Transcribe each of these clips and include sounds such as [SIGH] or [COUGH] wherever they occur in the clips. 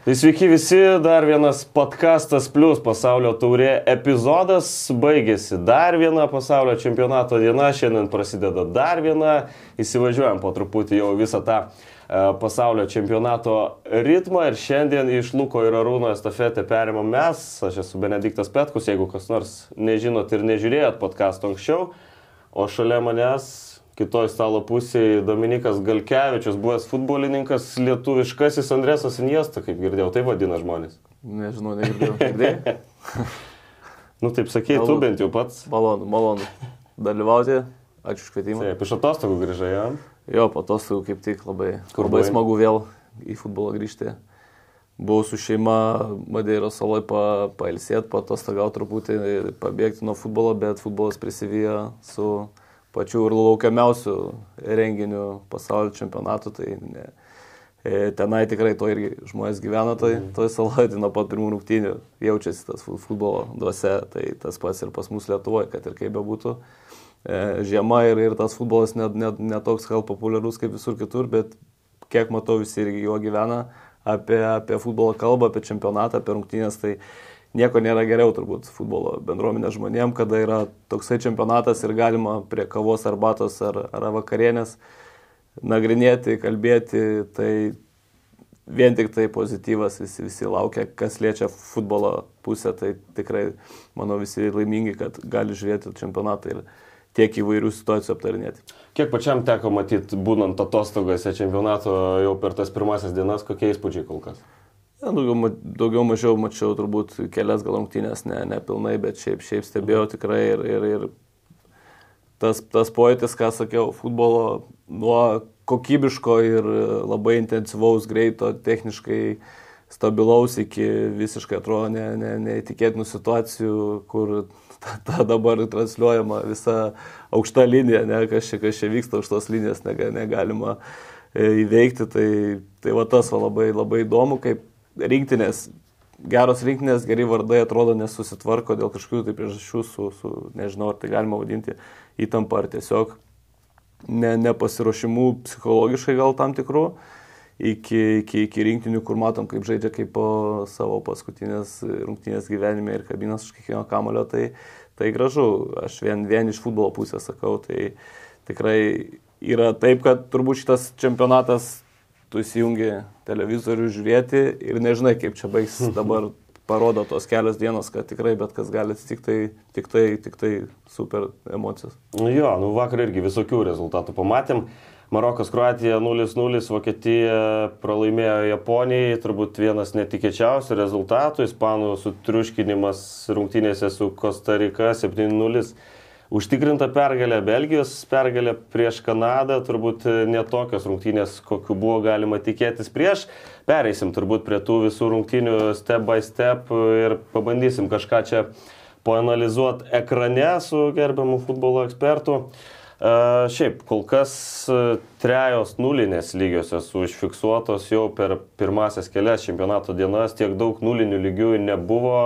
Tai sveiki visi, dar vienas podcastas plus pasaulio taurė epizodas. Baigėsi. Dar viena pasaulio čempionato diena, šiandien prasideda dar viena, įsivažiuojam po truputį jau visą tą e, pasaulio čempionato ritmą. Ir šiandien iš Luko ir Arūno estafetę perimam mes, aš esu Benediktas Petkus, jeigu kas nors nežinot ir nežiūrėjot podcast'o anksčiau, o šalia manęs kitoj stalo pusėje Dominikas Galkevičius, buvęs futbolininkas, lietuviškasis Andresas Iniesta, kaip girdėjau, tai vadina žmonės. Nežinau, negirdėjau. Girdėjai? [LAUGHS] nu taip sakei, tu bent jau pats. Malonu, malonu dalyvauti. Ačiū už kvietimą. Taip, iš atostogų grįžai, ja? Jo, po atostogų kaip tik labai, Kur labai buvai? smagu vėl į futbolą grįžti. Buvau su šeima Madeiros saloj pa, pailsėti, patostagauti truputį, pabėgti nuo futbolo, bet futbolas prisivijo su pačiu ir laukiamiausiu renginiu pasaulio čempionatu. Tai ne, e, tenai tikrai to irgi žmonės gyvena toj, toj saloje, tai nuo pat pirmų rungtynių jaučiasi tas fu- futbolo duose, tai tas pats ir pas mus Lietuvoje, kad ir kaip bebūtų. E, Žiema ir, ir tas futbolas net net net toks gal populiarus kaip visur kitur, bet kiek matau visi irgi juo gyvena, apie, apie futbolo kalbą, apie čempionatą, apie rungtynės, tai nieko nėra geriau turbūt futbolo bendruomenės žmonėm, kada yra toksai čempionatas ir galima prie kavos arbatos ar, ar vakarienės nagrinėti, kalbėti, tai vien tik tai pozityvas visi, visi laukia, kas liečia futbolo pusę, tai tikrai, manau, visi laimingi, kad gali žiūrėti čempionatą ir tiek įvairių situacijų aptarinėti. Kiek pačiam teko matyti, būnant atostogose čempionato jau per tas pirmasis dienas, kokie įspūdžiai kol kas? Ja, daugiau, daugiau mažiau mačiau turbūt kelias gal rungtynės, ne, ne pilnai, bet šiaip, šiaip stebėjau tikrai ir, ir, ir tas, tas pojūtis, ką sakiau, futbolo nuo kokybiško ir labai intensyvaus, greito, techniškai stabilaus iki visiškai atrodo ne, ne, neįtikėtinų situacijų, kur ta, ta dabar transliuojama visa aukšta linija, ne, kas čia, kas čia vyksta už tos linijos, nega- negalima e, įveikti. Tai, tai va tas va labai, labai įdomu, kaip rinktinės, geros rinktinės, geri vardai atrodo nesusitvarko dėl kažkokių tai priežasčių su, su, nežinau, ar tai galima vadinti įtampa ar tiesiog ne, nepasiruošimų psichologiškai gal tam tikrų iki, iki, iki rinktinių, kur matom, kaip žaidžia kaip po savo paskutinės rungtynės gyvenime ir kabinas už kiekvieno kamulio, tai, tai gražu. Aš vien, vien iš futbolo pusės sakau, tai tikrai yra taip, kad turbūt šitas čempionatas tu įsijungi televizorių žiūrėti ir nežinai, kaip čia baigs [LAUGHS] dabar parodo tos kelios dienos, kad tikrai bet kas gali atsitikti, tai tik tai, tik tai super emocijos. Nu jo, nu vakar irgi visokių rezultatų pamatėm. Marokas, Kroatija 0-0, Vokietija pralaimėjo Japonijai, turbūt vienas netikėčiausių rezultatų, Ispanų sutriuškinimas rungtynėse su Kostarika 7-0. Užtikrinta pergalė Belgijos, pergalė prieš Kanadą, turbūt netokios rungtynės, kokiu buvo galima tikėtis prieš. Pereisim turbūt prie tų visų rungtynių step by step ir pabandysim kažką čia poanalizuoti ekrane su gerbiamu futbolo ekspertu. Uh, šiaip, kol kas uh, trejos nulinės lygiosios užfiksuotos jau per pirmasias kelias čempionato dienas, tiek daug nulinių lygių nebuvo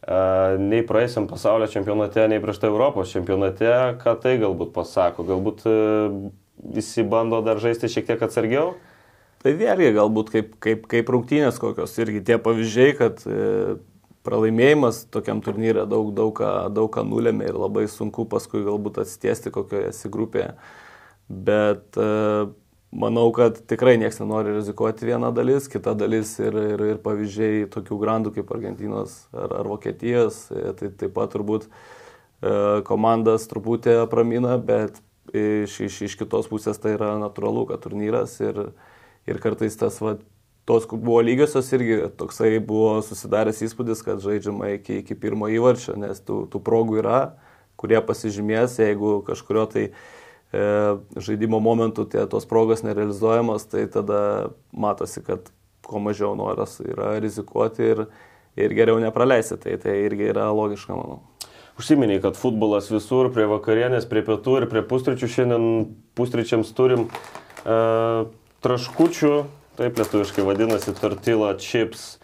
nei praeisiam pasaulio čempionate, nei prieš tai Europos čempionate, ką tai galbūt pasako, galbūt uh, visi bando dar žaisti šiek tiek atsargiau. Tai vėlgi galbūt kaip, kaip, kaip rungtynės kokios irgi tie pavyzdžiai, kad e, pralaimėjimas tokiam turnyrė daug, daug, ką, daug ką nulėmė ir labai sunku paskui galbūt atsitiesti kokioje esi grupėje. Bet e, manau, kad tikrai niekas nenori rizikuoti vieną dalis, kita dalis ir, ir, ir pavyzdžiai tokių grandų kaip Argentinos ar, ar Vokietijos, e, tai taip pat turbūt e, komandas truputį apramina, bet iš, iš, iš kitos pusės tai yra natūralu, kad turnyras ir, ir kartais tas, va, tos, buvo lygiosios, irgi toksai buvo susidaręs įspūdis, kad žaidžiama iki, iki pirmo įvarčio, nes tų, tų progų yra, kurie pasižymės, jeigu kažkurio tai žaidimo momentu tie, tos progos nerealizuojamos, tai tada matosi, kad kuo mažiau noras yra rizikuoti ir, ir geriau nepraleisti. Tai, tai irgi yra logiška, manau. Užsiminiai, kad futbolas visur, prie vakarienės, prie pietų ir prie pusryčių. Šiandien pusryčiams turim uh, traškučių, taip lietuviškai vadinasi, tortilla chips.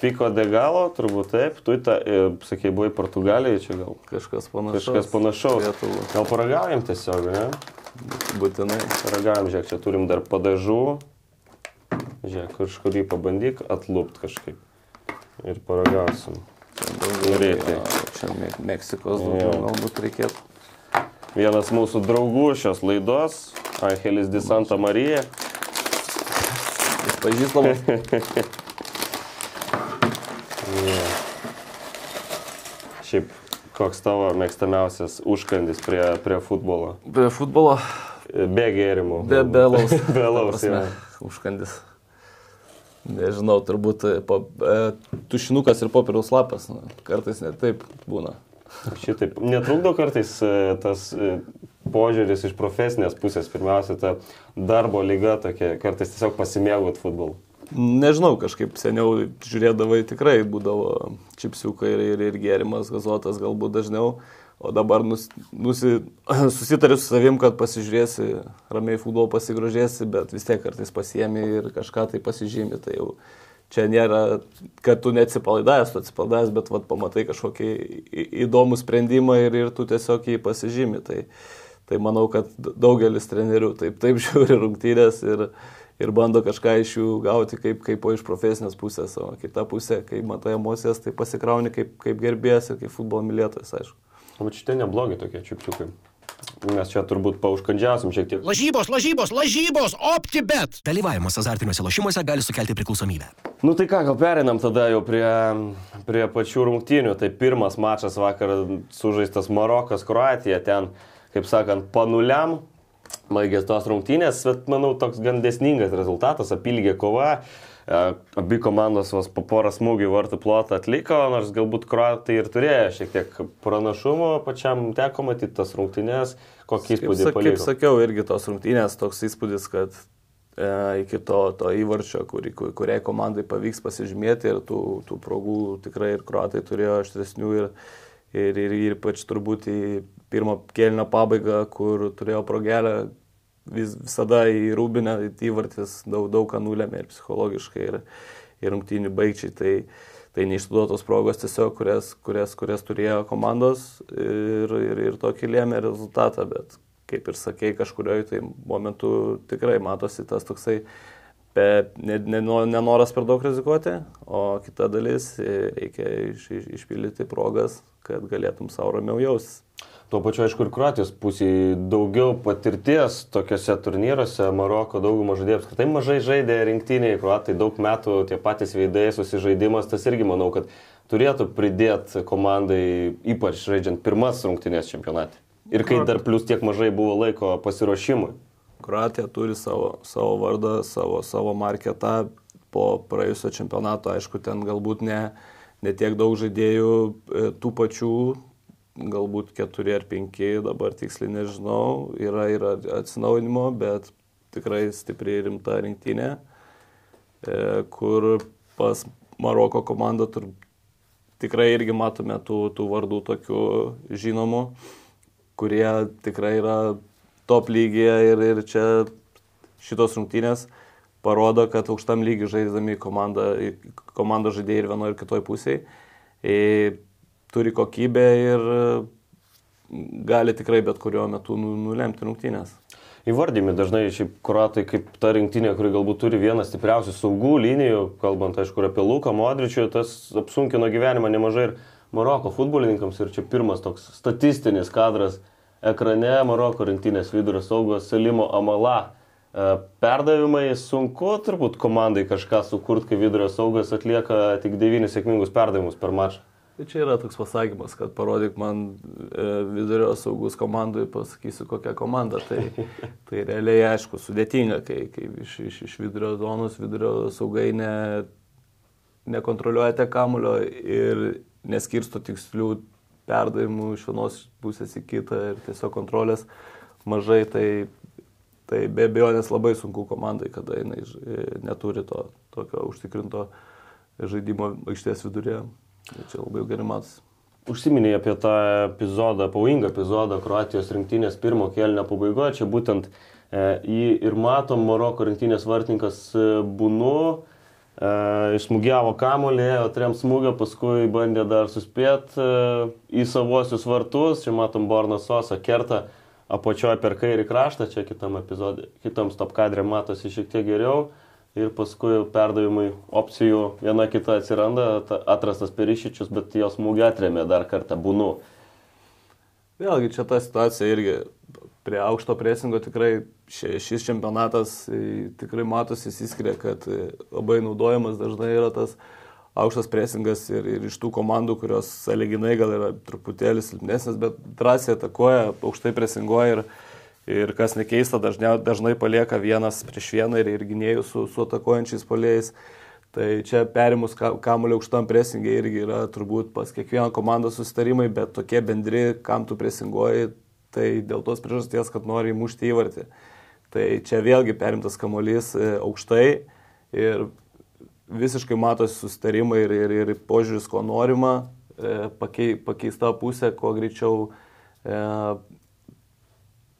Piko de galo, turbūt taip. Tu tą, e, sakei, buvai Portugalijoje, čia gal Kažkas panašaus. kažkas panašaus. Lietuvų. Gal paragaujam tiesiog, ne? Būtinai. Paragaujam, žiūrėk, čia turim dar padažų. Žiūrėk, kažkurį pabandyk atlupt kažkaip. Ir paragausim. Greitai. Čia Me- Meksikos daugiau galbūt reikėtų. Vienas mūsų draugų šios laidos, Angelis Di Santa Marija. Jis pažįstamas. [LAUGHS] Šiaip, koks tavo mėgstamiausias užkandis prie, prie futbolo? Be futbolo, Be gėrimų. be belaus. [LAUGHS] Be laus, jo. Užkandis. Nežinau, turbūt e, po, e, tušinukas ir popieriaus lapas. Na, kartais net taip būna. Šitaip, netrukdo kartais e, tas e, požiūris iš profesinės pusės, pirmiausia, ta darbo lyga tokia, kartais tiesiog pasimėgot futbolu. Nežinau, kažkaip seniau žiūrėdavai tikrai būdavo čipsiukai ir, ir, ir gėrimas, gazuotas galbūt dažniau, o dabar nus, nusi, [CLEARS THROAT] susitari su savim, kad pasižiūrėsi, ramiai futbolo pasigrožėsi, bet vis tiek kartais pasiemi ir kažką tai pasižymi. Tai jau čia nėra, kad tu neatsipalaidavęs, tu atsipalaidavęs, bet vat, pamatai kažkokį įdomų sprendimą ir, ir tu tiesiog jį pasižymi. Tai, tai manau, kad daugelis trenerių taip, taip žiūri rungtynės ir, ir bando kažką iš jų gauti kaip, kaip o iš profesinės pusės, o kita pusė, kai matai emocijas, tai pasikrauni kaip, kaip gerbėjas ir kaip futbolo mylėtojas, aišku. O šitie neblogi tokie čiupčiukai. Mes čia turbūt paužkandžiasim šiek tiek. Lažybos, lažybos, lažybos, optibet. Dalyvavimas azartiniuose lošimuose gali sukelti priklausomybę. Nu tai ką, gal perinam tada jau prie, prie pačių rungtynių. Tai pirmas mačas vakar sužaistas Marokas, Kroatija. Ten, kaip sakant, panuliam baigės tos rungtynės, bet manau toks gan desningas rezultatas, apylgė kova. E, Abi komandos vos po porą smūgių vartų plotą atliko, nors galbūt kroatai ir turėjo šiek tiek pranašumo, pačiam teko matyti tas rungtynės, kokį įspūdį sa- kaip paliko. sakiau, irgi tos rungtynės toks įspūdis, kad e, iki to, to įvarčio, kurį, kur- kuriai komandai pavyks pasižymėti ir tų, tų progų tikrai ir kruatai turėjo aštresnių ir, ir, ir, ir ypač turbūt į pirmą kėlinio pabaigą, kur turėjo progelę vis, visada į rūbinę įvartis daug, daug ką nulėmė ir psichologiškai, ir, ir rungtynių baigčiai. Tai, tai neišnaudotos progos tiesiog, kurias, kurias, kurias turėjo komandos ir, ir, ir tokį lėmė rezultatą, bet kaip ir sakei, kažkurioje tai momentu tikrai matosi tas toksai ne, nenoras per daug rizikuoti, o kita dalis e, reikia iš, iš, išpildyti progas, kad galėtum savo ramiau jaustis. Tuo pačiu, aišku, ir Kroatijos pusėje daugiau patirties tokiuose turnyruose. Maroko daugumą žaidėjų apskritai mažai žaidė rinktiniai, Kroatai daug metų tie patys veidai, susižaidimas, tas irgi manau, kad turėtų pridėti komandai, ypač žaidžiant pirmas rungtynės čempionate. Ir kai dar plus tiek mažai buvo laiko pasiruošimui. Kroatija turi savo, savo vardą, savo, savo marketą. Po praėjusio čempionato, aišku, ten galbūt ne, ne tiek daug žaidėjų e, tų pačių, galbūt keturi ar penki, dabar tiksliai nežinau, yra, yra atsinaujinimo, bet tikrai stipri ir rimta rinktinė, e, kur pas Maroko komandą tur, tikrai irgi matome tų, tų vardų tokių žinomų, kurie tikrai yra top lygyje ir, ir čia šitos rungtynės parodo, kad aukštam lygiui žaidžiami komanda, komanda žaidėjai ir vienoje ir kitoje pusėje e, turi kokybę ir gali tikrai bet kuriuo metu nu- nulemti rungtynės. Įvardymi dažnai šiaip kuratai kaip ta rinktinė, kuri galbūt turi vieną stipriausių saugų linijų, kalbant aišku ir apie Luką Modričių, tas apsunkino gyvenimą nemažai ir Maroko futbolininkams ir čia pirmas toks statistinis kadras ekrane Maroko rinktinės vidurio saugos Salimo Amala. E, Perdavimai sunku turbūt komandai kažką sukurti, kai vidurio saugas atlieka tik devynis sėkmingus perdavimus per mačą. Tai čia yra toks pasakymas, kad parodyk man e, vidurio saugus komandui, pasakysiu kokią komandą. Tai, [LAUGHS] tai realiai aišku, sudėtinga, kai, kai iš, iš, iš vidurio zonos vidurio saugai ne, nekontroliuojate kamulio ir neskirsto tikslių perdavimų iš vienos pusės į kitą ir tiesiog kontrolės mažai, tai, tai be abejonės labai sunku komandai, kada jinai e, neturi to tokio užtikrinto žaidimo aikštės vidurėje. Tai čia labai gerai matosi. Užsiminėjai apie tą epizodą, pavojingą epizodą Kroatijos rinktinės pirmo kelnio pabaigoje. Čia būtent e, jį ir matom, Maroko rinktinės vartininkas e, Bunu e, išsmūgiavo kamolį, o trem smūgio, paskui bandė dar suspėti į savosius vartus. Čia matom Borną Sosą kertą apačioje per kairį kraštą, čia kitam epizodui, kitam stop kadrė matosi šiek tiek geriau. ir paskui perdavimui opcijų viena kita atsiranda, ta, atrastas perišičius, bet jos smūgį atremė dar kartą būnu. Vėlgi čia ta situacija irgi prie aukšto presingo tikrai šis čempionatas tikrai matosi įsiskiria, kad labai naudojamas dažnai yra tas aukštas presingas ir, ir iš tų komandų, kurios sąlyginai gal yra truputėlį silpnesnės, bet drąsiai atakuoja, aukštai presinguoja ir, ir kas nekeista, dažnai, dažnai palieka vienas prieš vieną ir, ir gynėjų su, su atakuojančiais polėjais. Tai čia perimus kamuolio aukštam presingiai irgi yra turbūt pas kiekvieną komandą susitarimai, bet tokie bendri, kam tu presinguoji, tai dėl tos priežasties, kad nori įmušti įvartį. Tai čia vėlgi perimtas kamuolys e, aukštai ir visiškai matosi susitarimai ir, ir, ir požiūris, ko norima, e, pakei, pakeista pusė, kuo greičiau e,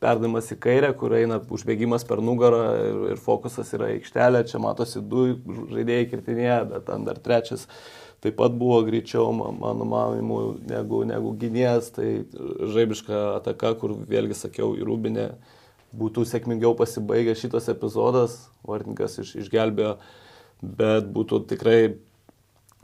perdavimas į kairę, kur eina užbėgimas per nugarą ir, ir fokusas yra aikštelė, čia matosi du žaidėjai kirtinėje, bet ten dar trečias taip pat buvo greičiau, mano manimu, negu, negu gynėjas, tai žaibiška ataka, kur vėlgi sakiau, į Rūbinę būtų sėkmingiau pasibaigęs šitas epizodas, Vartininkas iš, išgelbėjo bet būtų tikrai,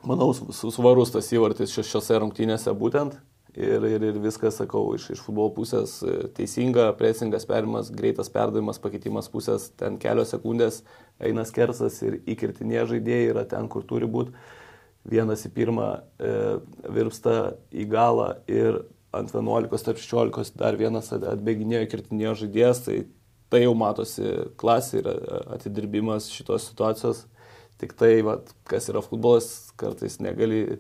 manau, svarus tas įvartis šiose rungtynėse būtent. Ir, ir, ir viskas, sakau, iš, iš futbolo pusės e, teisinga, presingas perimas, greitas perdavimas, pakeitimas pusės, ten kelios sekundės eina skersas ir įkirtinė žaidėjai yra ten, kur turi būti. Vienas į pirmą e, virpsta į galą ir ant 11 tarp 16 dar vienas atbėginėjo įkirtinėjo žaidėjas, tai tai jau matosi klasė ir atidirbimas šitos situacijos. Tik tai, vat, kas yra futbolas, kartais negali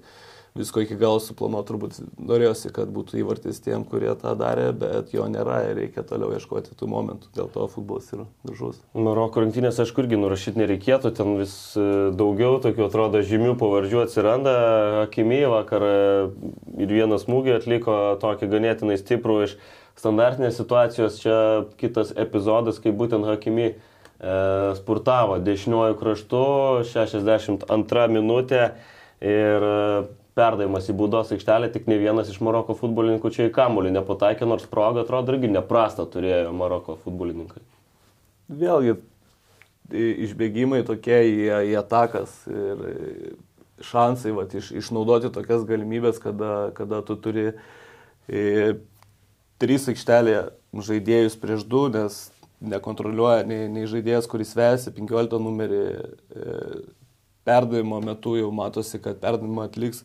visko iki galo suplanuoti, turbūt norėjosi, kad būtų įvartis tiem, kurie tą darė, bet jo nėra ir reikia toliau ieškoti tų momentų, dėl to futbolas yra gražus. Maroko rinktinės, aišku, irgi nurašyti nereikėtų, ten vis e, daugiau tokių atrodo žymių pavardžių atsiranda, Akimi vakar e, ir vienas smūgį atliko tokį ganėtinai stiprų iš standartinės situacijos, čia kitas epizodas, kai būtent Hakimi E, spurtavo dešiniuoju kraštu, 62 minutė. Ir perdavimas į būdos aikštelę, tik ne vienas iš Maroko futbolininkų čia į kamuolį nepataikė, nors progą atrodo irgi neprastą turėjo Maroko futbolininkai. Vėlgi, išbėgimai tokie į, į atakas ir šansai vat, iš, išnaudoti tokias galimybės, kada, kada tu turi e, trys aikštelėje žaidėjus prieš du, nes nekontroliuoja nei, nei žaidėjas, kuris vesi 15 numerį e, perdavimo metu jau matosi, kad perdavimą atliks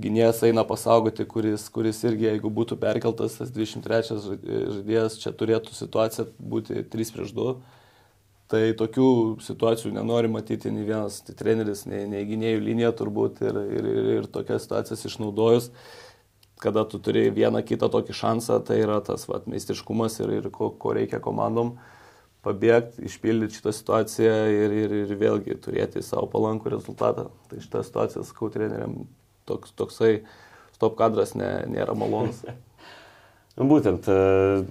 gynėjas eina pasaugoti, kuris, kuris irgi, jeigu būtų perkeltas tas 23 žaidėjas, čia turėtų situacija būti 3 prieš 2. Tai tokių situacijų nenori matyti nei vienas tai treneris, nei, nei gynėjų linija turbūt ir, ir, ir, ir tokias situacijas išnaudojus kada tu turi vieną kitą tokį šansą, tai yra tas vat, meistriškumas ir, ir ko, ko reikia komandom pabėgti, išpildyti šitą situaciją ir, ir, ir vėlgi turėti savo palankų rezultatą. Tai šitą situaciją, sakau, treneriam toks, toksai stop kadras ne, nėra malonus. Nu, [LAUGHS] būtent, e,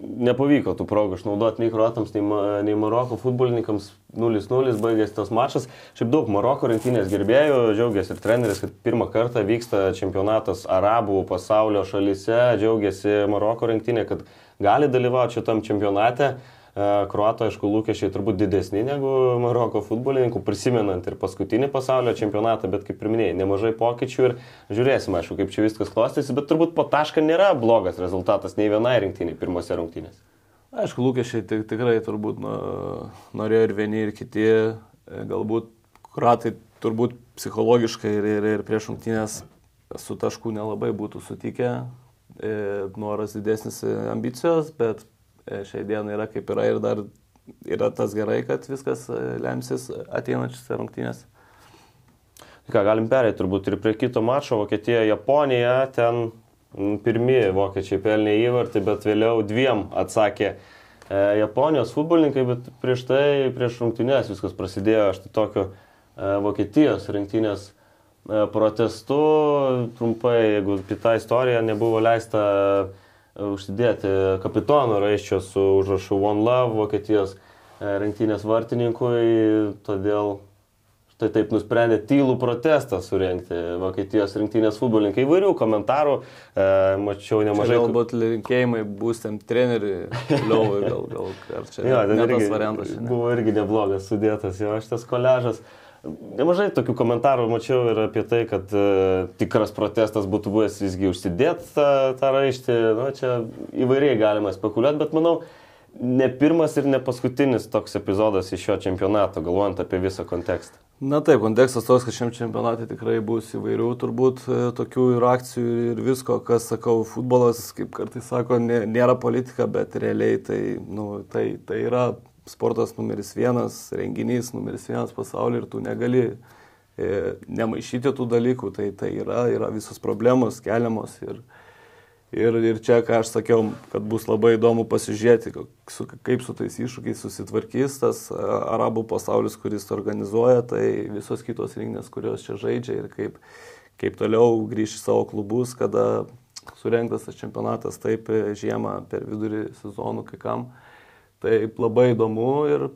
nepavyko tų progų išnaudoti nei kruatams, nei, nei Maroko futbolininkams. 0-0 baigėsi tas mačas. Šiaip daug Maroko rinktinės gerbėjų, džiaugiasi ir treneris, kad pirmą kartą vyksta čempionatas arabų pasaulio šalyse, džiaugiasi Maroko rinktinė, kad gali dalyvauti šitam čempionate. E, Kruato, aišku, lūkesčiai turbūt didesni negu Maroko futbolininkų, prisimenant ir paskutinį pasaulio čempionatą, bet kaip ir minėjai, nemažai pokyčių ir žiūrėsime, aišku, kaip čia viskas klostysi, bet turbūt po tašką nėra blogas rezultatas nei vienai rinktiniai pirmose rungtynėse. Aišku, lūkesčiai tik, tikrai turbūt nu, norėjo ir vieni, ir kiti, e, galbūt Kruatai turbūt psichologiškai ir, ir, ir prieš rungtynės su tašku nelabai būtų sutikę, e, noras didesnis ambicijos, bet šiai dienai yra kaip yra ir dar yra tas gerai, kad viskas e, lemsis ateinančiose rungtynėse. Ką, galim perėti turbūt ir prie kito mačo, Vokietija, Japonija, ten pirmie vokiečiai pelnė įvartį, bet vėliau dviem atsakė e, Japonijos futbolininkai, bet prieš tai, prieš rungtynės viskas prasidėjo, aš tai tokiu e, Vokietijos rinktinės e, protestu, trumpai, jeigu kita istorija nebuvo leista e, užsidėti kapitono raiščio su užrašu One Love Vokietijos e, rinktinės vartininkui, todėl tai taip nusprendė tylų protestą surenkti Vokietijos rinktinės futbolininkai. Įvairių komentarų, e, mačiau nemažai. Čia galbūt linkėjimai bus tam treneriui, Liovui, gal, gal, ar čia jo, ne irgi, tas variantas. Ne? Buvo irgi neblogas sudėtas jo šitas koležas. Nemažai tokių komentarų mačiau ir apie tai, kad uh, tikras protestas būtų buvęs visgi užsidėti tą, tą raištį. Nu, čia įvairiai galima spekuliuoti, bet manau, ne pirmas ir ne paskutinis toks epizodas iš šio čempionato, galvojant apie visą kontekstą. Na taip, kontekstas toks, kad šiam čempionatui tikrai bus įvairių turbūt e, tokių ir akcijų ir visko, kas, sakau, futbolas, kaip kartais sako, nėra politika, bet realiai tai, nu, tai, tai yra sportas numeris vienas, renginys numeris vienas pasaulyje ir tu negali e, nemaišyti tų dalykų, tai tai yra, yra visos problemos keliamos ir, ir, ir čia, ką aš sakiau, kad bus labai įdomu pasižiūrėti, kaip su tais iššūkiais susitvarkys tas arabų pasaulis, kuris organizuoja, tai visos kitos rinkinės, kurios čia žaidžia ir kaip, kaip toliau grįš į savo klubus, kada surengtas tas čempionatas taip žiemą per vidurį sezonų kai kam. Taip labai įdomu ir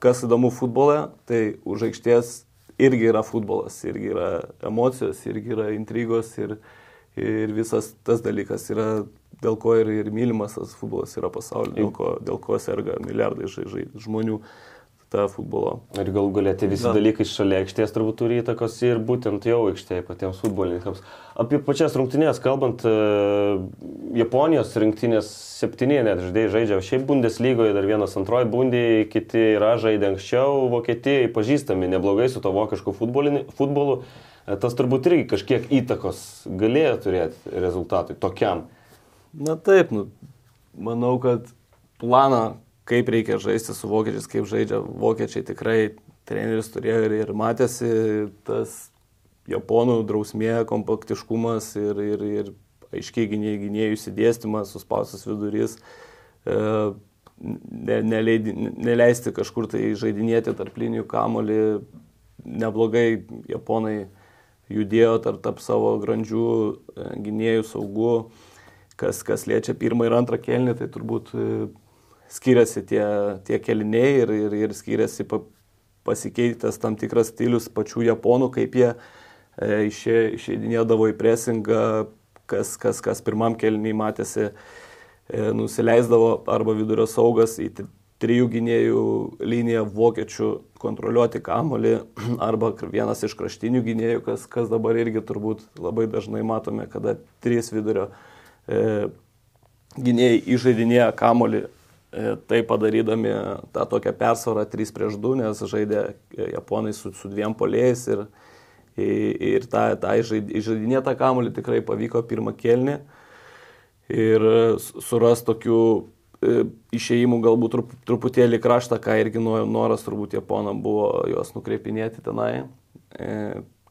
kas įdomu futbole, tai už aikštės irgi yra futbolas, irgi yra emocijos, irgi yra intrigos ir, ir visas tas dalykas yra, dėl ko ir, ir mylimas tas futbolas yra pasaulyje, dėl ko, dėl ko serga milijardai žai, žai, žmonių tą futbolo. Ir gal galėti visi da. dalykai šalia aikštės turbūt turi įtakos ir būtent jau aikštėje patiems futbolininkams. Apie pačias rungtynės kalbant, e, Japonijos rinktinės septyni net žaidėjai žaidžia, šiaip Bundeslygoje dar vienas antroji bundė, kiti yra žaidę anksčiau, Vokietijai pažįstami neblogai su to vokišku futbolu. E, tas turbūt irgi kažkiek įtakos galėjo turėti rezultatui tokiam. Na taip, nu, manau, kad planą kaip reikia žaisti su vokiečiais, kaip žaidžia vokiečiai, tikrai treneris turėjo ir, ir matėsi tas japonų drausmė, kompaktiškumas ir, ir, ir aiškiai gynėjų, gynėjų įsidėstymas, suspaustas vidurys, e, ne, neleidi, neleisti kažkur tai žaidinėti tarp linijų kamolį, neblogai japonai judėjo tarp, tarp savo grandžių e, gynėjų saugų, kas, kas liečia pirmą ir antrą kelnį, tai turbūt e, skiriasi tie, tie keliniai ir, ir, ir skiriasi pa, pasikeitęs tam tikras stilius pačių japonų, kaip jie e, išė, išeidinėdavo į presingą, kas, kas, kas pirmam keliniai matėsi, e, nusileisdavo arba vidurio saugas į trijų gynėjų liniją vokiečių kontroliuoti kamolį [CLEARS THROAT] arba vienas iš kraštinių gynėjų, kas, kas dabar irgi turbūt labai dažnai matome, kada trys vidurio e, gynėjai išžaidinėja kamolį tai padarydami tą tokią persvarą 3 prieš 2, nes žaidė e, japonai su, su dviem polėjais ir, ir tą, tą išžaidinėtą kamuolį tikrai pavyko pirmą kelnį ir suras tokių e, išėjimų galbūt trup, truputėlį kraštą, ką irgi noras turbūt japonam buvo juos nukreipinėti tenai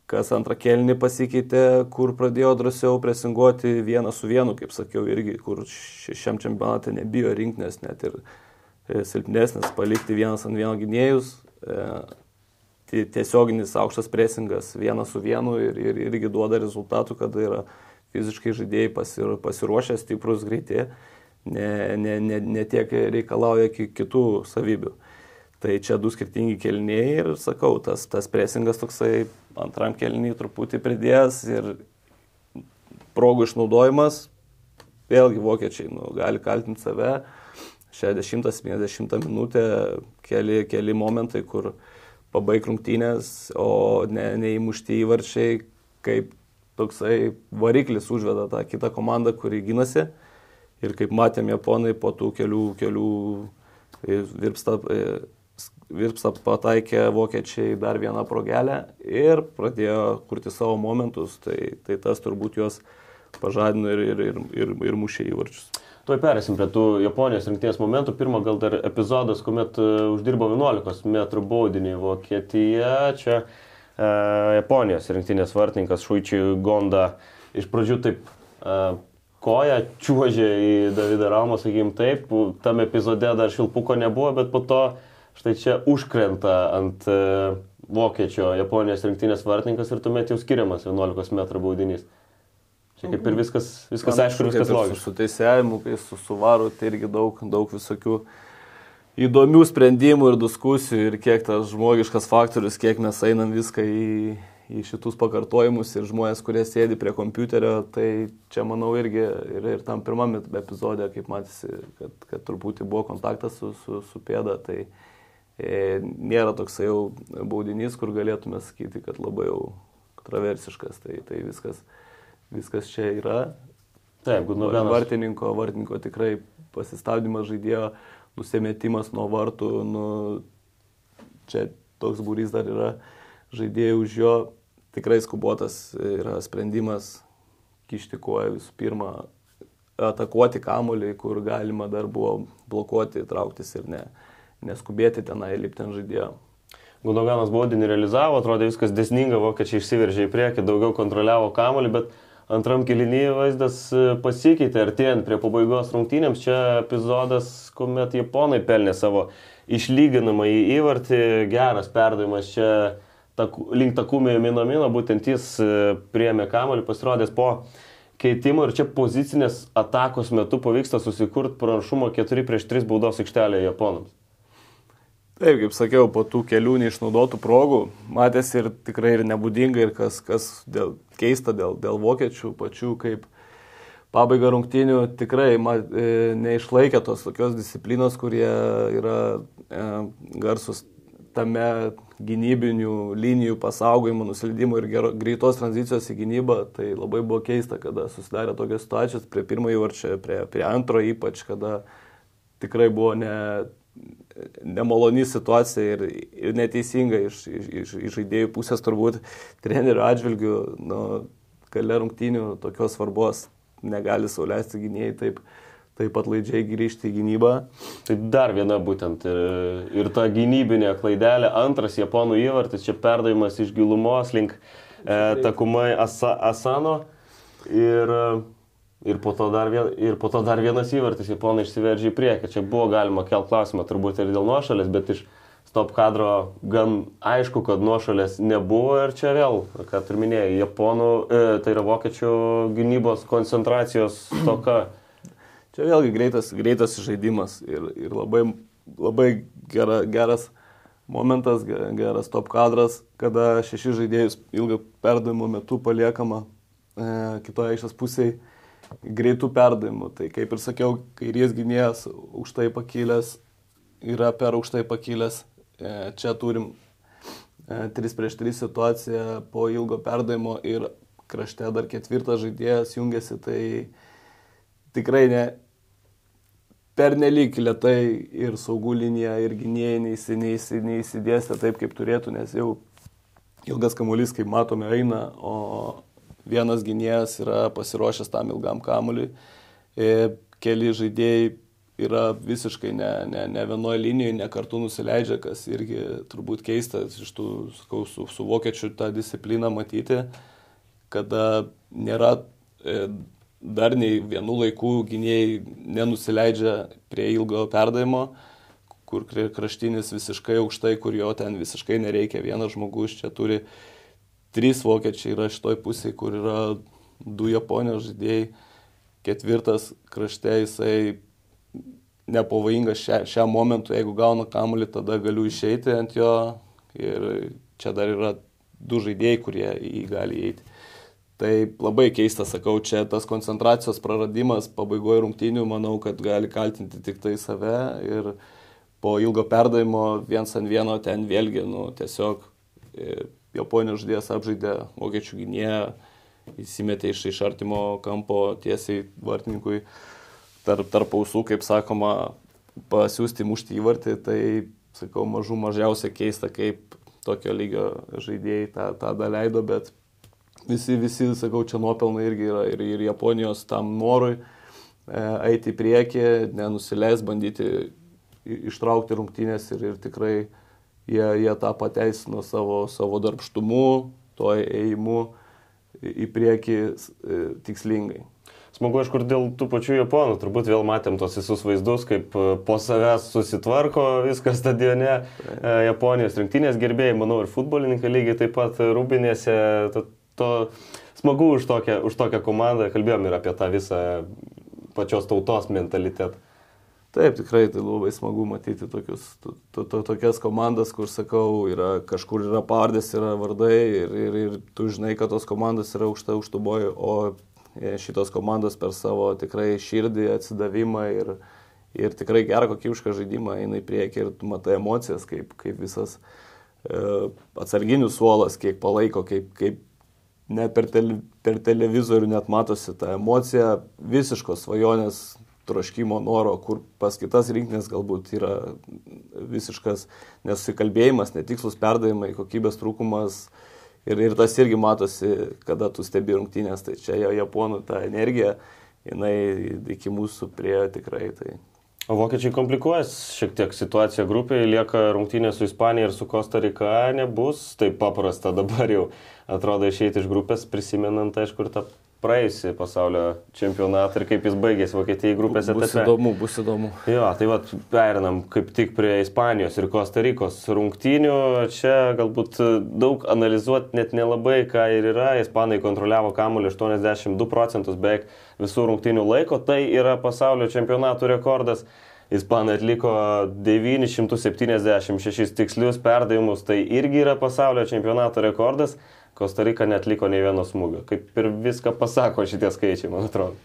kas antrą kelnį pasikeitė, kur pradėjo drąsiau presinguoti vieną su vienu, kaip sakiau, irgi, kur šiam čempionate nebijo rinknės, net ir e, silpnesnės, palikti vienas ant vieno gynėjus, e, tiesioginis aukštas presingas vienas su vienu ir, ir irgi duoda rezultatų, kada yra fiziškai žaidėjai pasir, pasiruošę, stiprus, greiti, ne, ne, ne, ne tiek reikalauja kitų savybių. Tai čia du skirtingi kelniai ir sakau, tas, tas presingas toksai antram kelniui truputį pridėjęs ir progų išnaudojimas, vėlgi vokiečiai nu, gali kaltinti save, 60-70 minutę keli, keli momentai, kur pabaig rungtynės, o ne, neįmušti įvarčiai, kaip toksai variklis užveda tą kitą komandą, kuri gynasi. Ir kaip matėm, japonai po tų kelių, kelių virpsta Virpsą pataikė vokiečiai dar vieną progelę ir pradėjo kurti savo momentus, tai, tai tas turbūt juos pažadino ir, ir, ir, ir, ir mušė įvarčius. Tuoj perėsim prie tų Japonijos rinkties momentų. Pirmą gal dar epizodas, kuomet uh, uždirbo 11 m baudinį Vokietija. Čia uh, Japonijos rinktinės vartininkas Šuičiui Gonda iš pradžių taip uh, koja čiuožė į Davidą Ramą, sakykim taip. Tam epizode dar šilpuko nebuvo, bet po to uh, štai čia užkrenta ant e, vokiečio Japonijos rinktinės vartininkas ir tuomet jau skiriamas 11 m baudinys. Čia kaip ir viskas, viskas Man, aišku, viskas logiška. Su, su teisėjimu, kai su suvaru, tai irgi daug, daug visokių įdomių sprendimų ir diskusijų ir kiek tas žmogiškas faktorius, kiek mes einam viską į, į šitus pakartojimus ir žmonės, kurie sėdi prie kompiuterio, tai čia manau irgi ir, ir tam pirmam epizodė, kaip matėsi, kad, kad truputį buvo kontaktas su, su, su pėda, tai e, nėra toks jau baudinys, kur galėtume sakyti, kad labai jau kontroversiškas, tai, tai viskas, viskas čia yra. Taip, Gudoganas. Vartininko, vartininko tikrai pasistabdymas žaidėjo nusimetimas nuo vartų, nu, čia toks būrys dar yra žaidėjų už jo, tikrai skubotas yra sprendimas kišti koją visų pirma, atakuoti kamolį, kur galima dar buvo blokuoti, trauktis ir ne, neskubėti tenai lipti ant žaidėjo. Gudoganas baudinį realizavo, atrodė viskas desninga, vokiečiai išsiveržė į priekį, daugiau kontroliavo kamolį, bet Antram kilinyje vaizdas e, pasikeitė, artėjant prie pabaigos rungtynėms. Čia epizodas, kuomet japonai pelnė savo išlyginamą į įvartį, geras perdavimas čia taku, link takumėjo minomino, būtent jis e, priemė kamuolį, pasirodęs po keitimo ir čia pozicinės atakos metu pavyksta susikurti pranašumą 4 prieš 3 baudos aikštelėje japonams. Taip, kaip sakiau, po tų kelių neišnaudotų progų matėsi ir tikrai ir nebūdinga, ir kas, kas dėl, keista dėl, dėl vokiečių pačių, kaip pabaiga rungtynių tikrai ma, e, neišlaikė tos tokios disciplinos, kurie yra e, garsus tame gynybinių linijų pasaugojimo, nusileidimo ir gero, greitos tranzicijos į gynybą. Tai labai buvo keista, kada susidarė tokios situacijos prie pirmojo varčio, prie, prie antro ypač, kada tikrai buvo ne nemaloni situacija ir, ir neteisinga iš, iš, iš žaidėjų pusės turbūt trenerių atžvilgių, nu, gale rungtynių tokios svarbos negali sauliaisti gynėjai taip, taip pat laidžiai grįžti į gynybą. Tai dar viena būtent ir, ir ta gynybinė klaidelė, antras japonų įvartis, čia perdavimas iš gilumos link e, takumai Asa, Asano ir Ir po, vien, ir po to dar vienas įvartis, japonai išsiveržė į priekį. Čia buvo galima kelt klausimą turbūt ir dėl nuošalės, bet iš stop kadro gan aišku, kad nuošalės nebuvo ir čia vėl, ką tu minėjai, japonų, e, tai yra vokiečių gynybos koncentracijos toka. Čia vėlgi greitas, greitas žaidimas ir, ir labai, labai gera, geras momentas, geras top kadras, kada šeši žaidėjus ilgą perdavimo metu paliekama e, kitoje aikštės pusėje greitų perdavimų. Tai kaip ir sakiau, kairės gynėjas aukštai pakilęs yra per aukštai pakilęs. E, čia turim 3 e, prieš 3 situaciją po ilgo perdavimo ir krašte dar ketvirtas žaidėjas jungiasi, tai tikrai ne pernelyg lietai ir saugų linija, ir gynėjai neįsi, neįsidėstė taip, kaip turėtų, nes jau ilgas kamuolys, kaip matome, eina, o vienas gynėjas yra pasiruošęs tam ilgam kamuoliui, e, keli žaidėjai yra visiškai ne, ne, ne vienoje linijoje, ne kartu nusileidžia, kas irgi turbūt keista iš tų, sakau, su, su vokiečių tą discipliną matyti, kada nėra e, dar nei vienų laikų gynėjai nenusileidžia prie ilgo perdavimo, kur kraštinis visiškai aukštai, kur jo ten visiškai nereikia, vienas žmogus čia turi trys vokiečiai yra šitoj pusėje, kur yra du Japonijos žaidėjai, ketvirtas krašte jisai nepavojingas šia, šiam momentui, jeigu gauna kamuolį, tada galiu išeiti ant jo ir čia dar yra du žaidėjai, kurie į jį gali įeiti. Tai labai keista, sakau, čia tas koncentracijos praradimas pabaigoje rungtynių, manau, kad gali kaltinti tik tai save ir po ilgo perdavimo viens ant vieno ten vėlgi, nu, tiesiog e, Japonijos žaidėjas apžaidė vokiečių gynėją, įsimetė iš, iš artimo kampo tiesiai vartininkui tarp, tarp ausų, kaip sakoma, pasiūsti mušti įvartį, tai, sakau, mažų mažiausia keista, kaip tokio lygio žaidėjai tą, tą daleido, bet visi, visi, sakau, čia nuopelnai irgi yra ir, ir Japonijos tam norui e, eiti į priekį, nenusileis, bandyti ištraukti rungtynės ir, ir tikrai jie, jie tą pateisino savo, savo darbštumu, to ėjimu į priekį e, tikslingai. Smagu, aišku, dėl tų pačių japonų. Turbūt vėl matėm tos visus vaizdus, kaip e, po savęs susitvarko viskas stadione. E, Japonijos rinktinės gerbėjai, manau, ir futbolininkai lygiai taip pat rūpinėse. To, to smagu už tokią, už tokią komandą. Kalbėjom ir apie tą visą pačios tautos mentalitetą. Taip, tikrai tai labai smagu matyti tokius, to, to, to, tokias komandas, kur, sakau, yra, kažkur yra pavardės, yra vardai ir, ir, ir tu žinai, kad tos komandos yra aukšta užtuboji, o e, šitos komandos per savo tikrai širdį, atsidavimą ir, ir tikrai gerą kokybišką žaidimą eina į priekį ir tu matai emocijas, kaip, kaip visas e, atsarginių suolas, kiek palaiko, kaip, kaip net per, tele, per televizorių net matosi ta emocija, visiškos svajonės troškimo noro, kur pas kitas rinkinės galbūt yra visiškas nesusikalbėjimas, netikslus perdavimai, kokybės trūkumas. Ir, ir tas irgi matosi, kada tu stebi rungtynės, tai čia jo japonų ta energija, jinai iki mūsų priejo tikrai. Tai. O vokiečiai komplikuojas šiek tiek situacija grupėje, lieka rungtynė su Ispanija ir su Kosta Rika, nebus taip paprasta dabar jau atrodo išeiti iš grupės, prisimenant, aišku, ir tą praėjusi pasaulio čempionatą ir kaip jis baigėsi Vokietijai grupės etape. Bus įdomu, bus įdomu. Jo, tai vad perinam kaip tik prie Ispanijos ir Kostarikos rungtynių. Čia galbūt daug analizuoti net nelabai ką ir yra. Ispanai kontroliavo kamuolį 82 procentus beveik visų rungtynių laiko. Tai yra pasaulio čempionatų rekordas. Ispanai atliko 976 tikslius perdavimus, tai irgi yra pasaulio čempionato rekordas. Kostarika netliko nei vieno smūgio. Kaip ir viską pasako šitie skaičiai, man atrodo.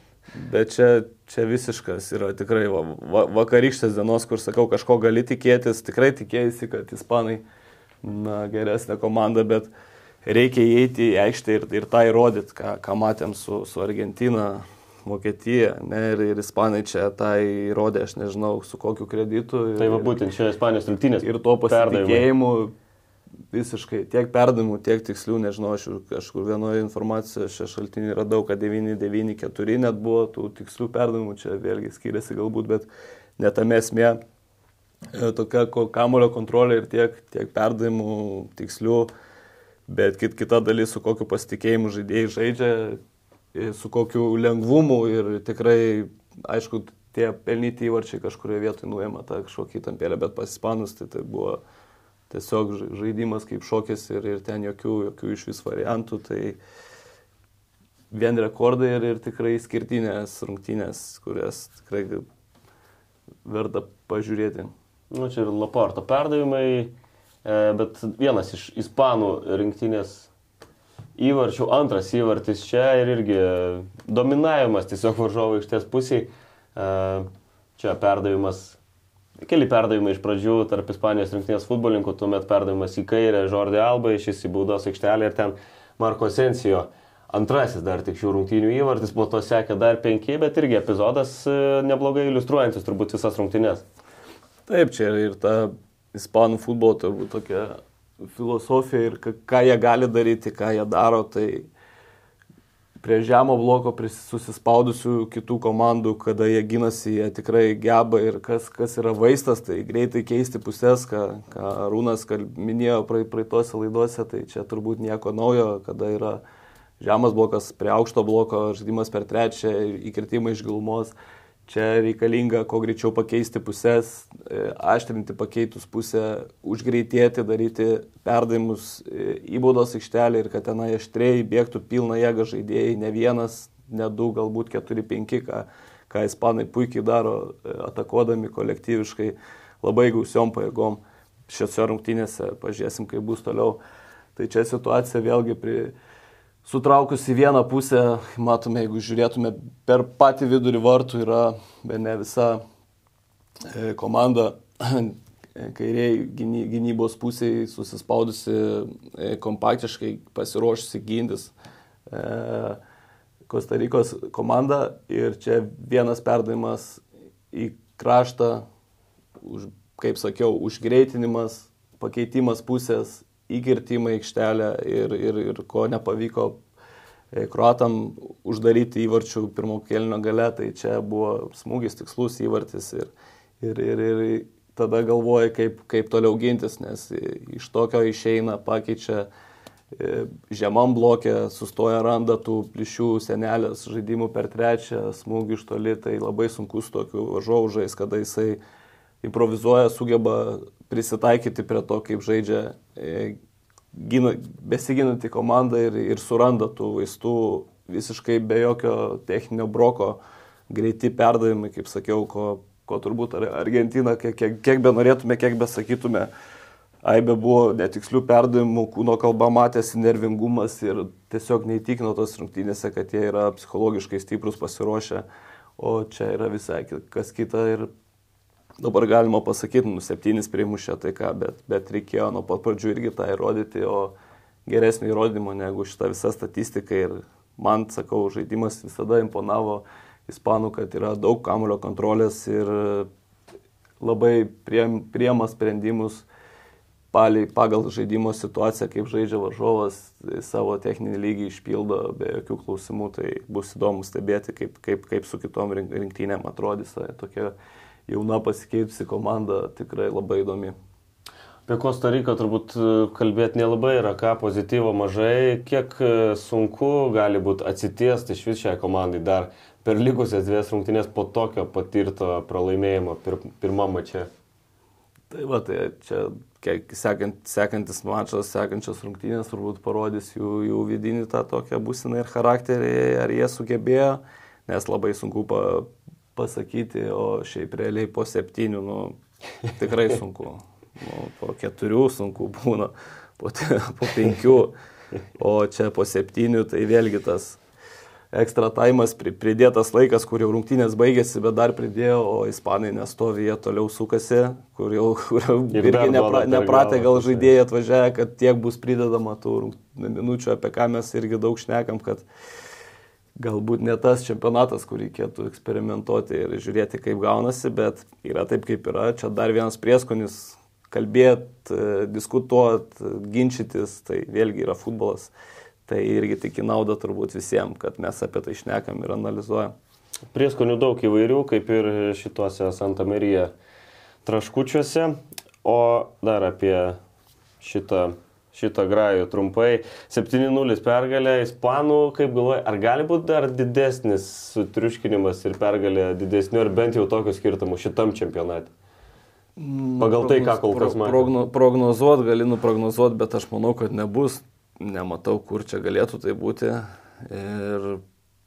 Bet čia, čia visiškas yra tikrai va, va, vakarykštės dienos, kur sakau, kažko gali tikėtis, tikrai tikėjasi, kad ispanai na, geresnė komanda, bet reikia įeiti į aikštę ir, ir tą įrodyti, ką, ką matėm su, su Argentina, Vokietija, ne, ir, ir ispanai čia tą įrodė, aš nežinau, su kokiu kreditu. Ir, tai va būtent čia Ispanijos rungtynės. Ir to pasitikėjimu visiškai tiek perdavimų, tiek tikslių, nežinau, aš kažkur vienoje informacijoje šią šaltinį radau, kad 994 net buvo tų tikslių perdavimų, čia vėlgi skiriasi galbūt, bet netame esmė. E, tokia kamulio kontrolė ir tiek, tiek perdavimų tikslių, bet kit, kita dalis, su kokiu pasitikėjimu žaidėjai žaidžia, e, su kokiu lengvumu ir tikrai, aišku, tie pelnyti įvarčiai kažkurioje vietoje nuėmė tą kažkokį įtampėlę, bet pas ispanus tai tai buvo tiesiog žaidimas kaip šokis ir, ir ten jokių, jokių iš vis variantų. Tai vien rekordai ir, ir tikrai skirtinės rungtynės, kurias tikrai verta pažiūrėti. Nu, čia ir Laporto perdavimai, e, bet vienas iš ispanų rinktinės įvarčių, antras įvartis čia ir irgi dominavimas tiesiog varžovo aikštės pusiai. E, čia perdavimas Keli perdavimai iš pradžių tarp Ispanijos rinktinės futbolininkų, tuomet perdavimas į kairę Žordį Alba, šis į baudos aikštelę ir ten Marko Sensijo. Antrasis dar tik šių rungtynių įvartis, po to sekė dar penki, bet irgi epizodas e, neblogai iliustruojantis turbūt visas rungtynės. Taip, čia ir ta ispanų futbolo turbūt tokia filosofija ir ką jie gali daryti, ką jie daro, tai prie žemo bloko susispaudusių kitų komandų, kada jie ginasi, jie tikrai geba ir kas, kas yra vaistas, tai greitai keisti pusės, ką, ką Rūnas minėjo praeitose laiduose, tai čia turbūt nieko naujo, kada yra žemas blokas prie aukšto bloko, žaidimas per trečią, įkritimai iš gilumos. Čia reikalinga kuo greičiau pakeisti pusės, e, aštrinti pakeitus pusę, užgreitėti, daryti perdavimus e, į baudos aikštelę ir kad tenai aštriai bėgtų pilna jėga žaidėjai, ne vienas, ne du, galbūt keturi, penki, ką, ką ispanai puikiai daro, e, atakuodami kolektyviškai labai gausiom pajėgom šiose rungtynėse, pažiūrėsim, kaip bus toliau. Tai čia situacija vėlgi prie sutraukus į vieną pusę, matome, jeigu žiūrėtume per patį vidurį vartų, yra be ne visa e, komanda. [CLEARS THROAT] Kairiai gynybos pusėje susispaudusi e, kompaktiškai pasiruošusi gintis e, Kostarikos komanda. Ir čia vienas perdavimas į kraštą, už, kaip sakiau, užgreitinimas, pakeitimas pusės įkirtimą aikštelę ir, ir, ir ko nepavyko e, kruatam uždaryti įvarčių pirmo kelnio gale, tai čia buvo smūgis tikslus įvartis ir, ir, ir, ir tada galvoji, kaip, kaip toliau gintis, nes iš tokio išeina, pakeičia e, žemam blokė, sustoja randa tų plyšių senelės žaidimų per trečią, smūgį iš toli, tai labai sunkus tokių varžovų kada jisai improvizuoja, sugeba prisitaikyti prie to, kaip žaidžia e, gina, besiginanti komanda ir, ir suranda tų vaistų visiškai be jokio techninio broko, greiti perdavimai, kaip sakiau, ko ko turbūt Argentina, kiek, kiek, kiek be norėtume, kiek be sakytume, Aibė buvo netikslių perdavimų, kūno kalba matėsi nervingumas ir tiesiog neįtikino tos rungtynėse, kad jie yra psichologiškai stiprus pasiruošę, o čia yra visai kas kita ir dabar galima pasakyti, nu septynis primušė tai ką, bet, bet reikėjo nuo pat pradžių irgi tą įrodyti, o geresnio įrodymo negu šita visa statistika ir man, sakau, žaidimas visada imponavo ispanų, kad yra daug kamulio kontrolės ir labai priema sprendimus paliai, pagal žaidimo situaciją, kaip žaidžia varžovas, savo techninį lygį išpildo be jokių klausimų, tai bus įdomu stebėti, kaip, kaip, kaip su kitom rinktynėm atrodys. Tokia jauna pasikeitusi komanda tikrai labai įdomi. Apie Kosta Riką turbūt e, kalbėti nelabai yra ką, pozityvo mažai. Kiek e, sunku gali būti atsitiesti iš vis šiai komandai dar per likusias dvies rungtynės po tokio patirto pralaimėjimo pir, pirmam mačiai? Tai va, tai čia sekant, sekantis mačas, sekančios rungtynės turbūt parodys jų, jų vidinį tą tokią būsiną ir charakterį, ar jie sugebėjo, nes labai sunku pa, pasakyti, o šiaip realiai po septynių, nu, tikrai sunku. Nu, po keturių sunku būna, po, po penkių, o čia po septynių tai vėlgi tas ekstra taimas, pridėtas laikas, kur jau rungtynės baigėsi, bet dar pridėjo, o ispanai nestovi, jie toliau sukasi, kur jau kur irgi nepra, nepratę gal žaidėjai atvažiavę, kad tiek bus pridedama tų minučių, apie ką mes irgi daug šnekam, kad galbūt ne tas čempionatas, kur reikėtų eksperimentuoti ir žiūrėti, kaip gaunasi, bet yra taip, kaip yra. Čia dar vienas prieskonis kalbėti, diskutuoti, ginčytis, tai vėlgi yra futbolas. Tai irgi tik į naudą turbūt visiems, kad mes apie tai šnekam ir analizuojam. Prieskonių daug įvairių, kaip ir šituose Santa Marija traškučiuose. O dar apie šitą, šitą grajų trumpai. 7-0 pergalė Ispanų, kaip galvoja, ar gali būti dar didesnis sutriuškinimas ir pergalė didesnių, ar bent jau tokių skirtumų šitam čempionate? Mm, Pagal tai, ką kol kas matome. Progno, prognozuot, gali nuprognozuot, bet aš manau, kad nebus nematau, kur čia galėtų tai būti. Ir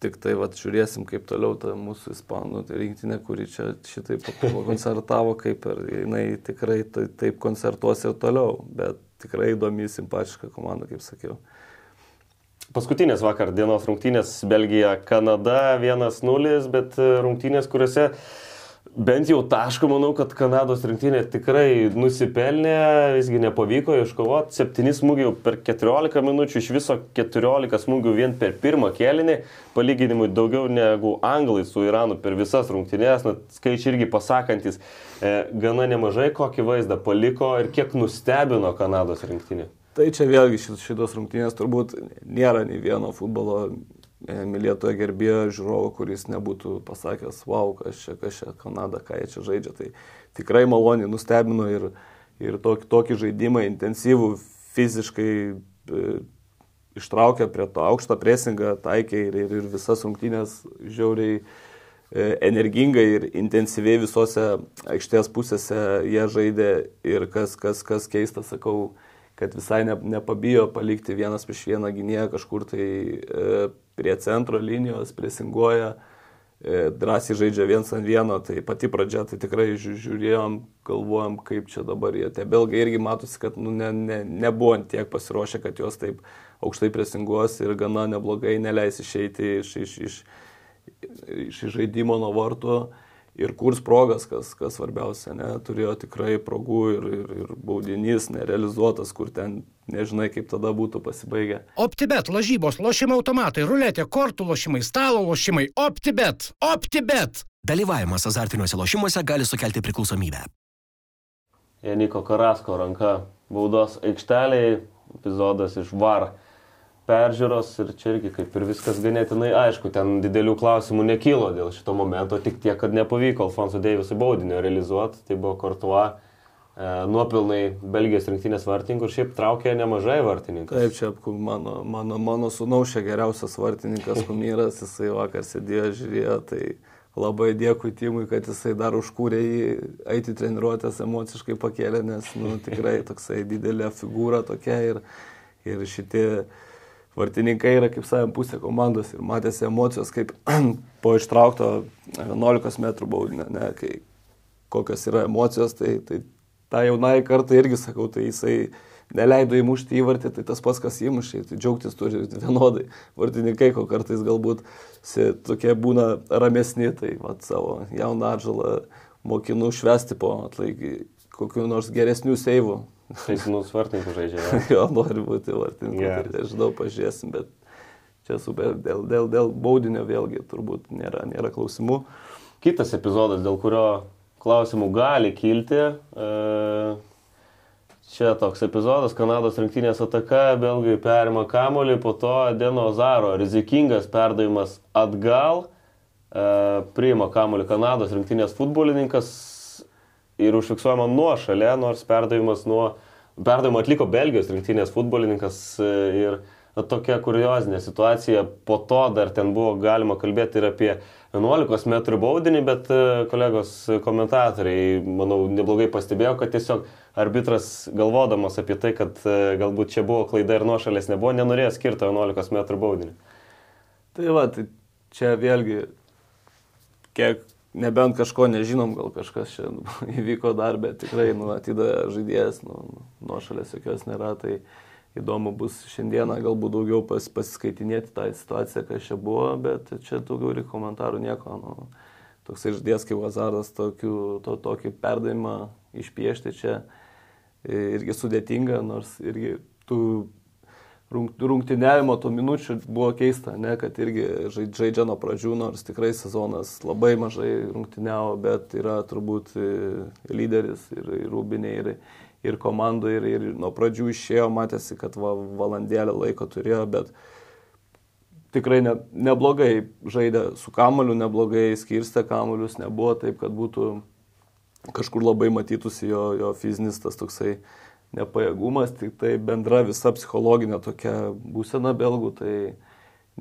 tik tai vat, žiūrėsim, kaip toliau ta mūsų ispanų tai rinktinė, kuri čia šitaip koncertavo, kaip ir jinai tikrai tai, taip koncertuos ir toliau, bet tikrai įdomi, simpatiška komanda, kaip sakiau. Paskutinės vakar dienos rungtynės Belgija, Kanada 1-0, bet rungtynės, kuriuose uh, bent jau taško, manau, kad Kanados rinktinė tikrai nusipelnė, visgi nepavyko iškovoti. Septyni smūgiai per 14 minučių, iš viso 14 smūgių vien per pirmą kėlinį, palyginimui daugiau negu anglai su Iranu per visas rungtynės, na, skaičiai irgi pasakantis, e, gana nemažai kokį vaizdą paliko ir kiek nustebino Kanados rinktinė. Tai čia vėlgi šitos rungtynės turbūt nėra nei vieno futbolo mylėtojo gerbėjo žiūrovo, kuris nebūtų pasakęs, wow, kas čia, kas čia, Kanada, ką jie čia žaidžia. Tai tikrai maloniai nustebino ir, ir tokį, tokį žaidimą intensyvų, fiziškai e, ištraukė prie to aukštą presingą, taikė ir, ir, ir visas rungtynės žiauriai e, energingai ir intensyviai visose aikštės pusėse jie žaidė ir kas, kas, kas keista, sakau, kad visai ne, nepabijo palikti vienas prieš vieną gynėją kažkur tai e, prie centro linijos, presinguoja, e, drąsiai žaidžia viens ant vieno, tai pati pradžia, tai tikrai žiūrėjom, galvojom, kaip čia dabar jie. Tie belgai irgi matosi, kad nu, ne, ne, nebuvo tiek pasiruošę, kad juos taip aukštai presinguos ir gana neblogai neleis išeiti iš, iš, iš, iš žaidimo nuo vartų ir kurs progas, kas, kas svarbiausia, ne, turėjo tikrai progų ir, ir, ir baudinys nerealizuotas, kur ten nežinai, kaip tada būtų pasibaigę. OptiBet, lažybos, lošimo automatai, ruletė, kortų lošimai, stalo lošimai, OptiBet, OptiBet. Dalyvavimas azartiniuose lošimuose gali sukelti priklausomybę. Janiko Karasko ranka baudos aikšteliai, epizodas iš VAR peržiūros ir čia irgi kaip ir viskas ganėtinai aišku, ten didelių klausimų nekylo dėl šito momento, tik tiek, kad nepavyko Alfonso Deivisui baudinio realizuoti, tai buvo Kortuo e, nuopilnai Belgijos rinktinės vartininkų ir šiaip traukė nemažai vartininkų. Taip, čia mano, mano, mano čia geriausias vartininkas Kumyras, jisai vakar sėdėjo, žiūrėjo, tai labai dėkui Timui, kad jisai dar užkūrė jį eiti treniruotės emociškai pakėlė, nes nu, tikrai toksai didelė figūra tokia ir, ir šitie vartininkai yra kaip savim pusė komandos ir matėsi emocijos, kaip [CLEARS THROAT] po ištraukto 11 metrų baudinio, ne, kai kokios yra emocijos, tai, tai tą jaunai kartą irgi sakau, tai jisai neleido įmušti įvartį, tai tas pats, kas įmušė, tai džiaugtis turi vienodai. Vartininkai, ko kartais galbūt tokie būna ramesni, tai vat, savo jauną atžalą mokinu švesti po atlaikį kokiu nors geresnių seivų. Tai nus vartininkų žaidžia. jo, nori būti vartininkų, yeah. tai nežinau, pažiūrėsim, bet čia super, dėl, dėl, dėl baudinio vėlgi turbūt nėra, nėra klausimų. Kitas epizodas, dėl kurio klausimų gali kilti. E Čia toks epizodas, Kanados rinktinės ataka, belgai perima kamolį, po to Deno Zaro rizikingas perdavimas atgal, e, priima kamolį Kanados rinktinės futbolininkas ir užfiksuojama nuo šalia, nors perdavimas nuo, perdavimą atliko Belgijos rinktinės futbolininkas e, ir na, tokia kuriozinė situacija, po to dar ten buvo galima kalbėti ir apie 11 m baudinį, bet e, kolegos komentatoriai, manau, neblogai pastebėjo, kad tiesiog arbitras galvodamas apie tai, kad e, galbūt čia buvo klaida ir nuošalės nebuvo, nenorėjo skirti 11 m baudinį. Tai va, tai čia vėlgi, kiek nebent kažko nežinom, gal kažkas čia [LAUGHS] įvyko dar, bet tikrai, nu, atida žaidėjas, nu, nuošalės jokios nėra, tai įdomu bus šiandieną galbūt daugiau pas, pasiskaitinėti tą situaciją, kas čia buvo, bet čia daugiau ir komentarų nieko. Nu, toks žaidėjas kaip Vazardas tokiu, to, tokį perdavimą išpiešti čia irgi sudėtinga, nors irgi tų rungtyniavimo to minučių buvo keista, ne, kad irgi žaidžia nuo pradžių, nors tikrai sezonas labai mažai rungtyniavo, bet yra turbūt e, lyderis ir, ir rūbinė, ir, ir komandų, ir, ir nuo pradžių išėjo, matėsi, kad va, valandėlę laiko turėjo, bet tikrai ne, neblogai žaidė su kamoliu, neblogai skirstė kamolius, nebuvo taip, kad būtų kažkur labai matytųsi jo, jo fizinis tas toksai nepajėgumas, tik tai bendra visa psichologinė tokia būsena belgų, tai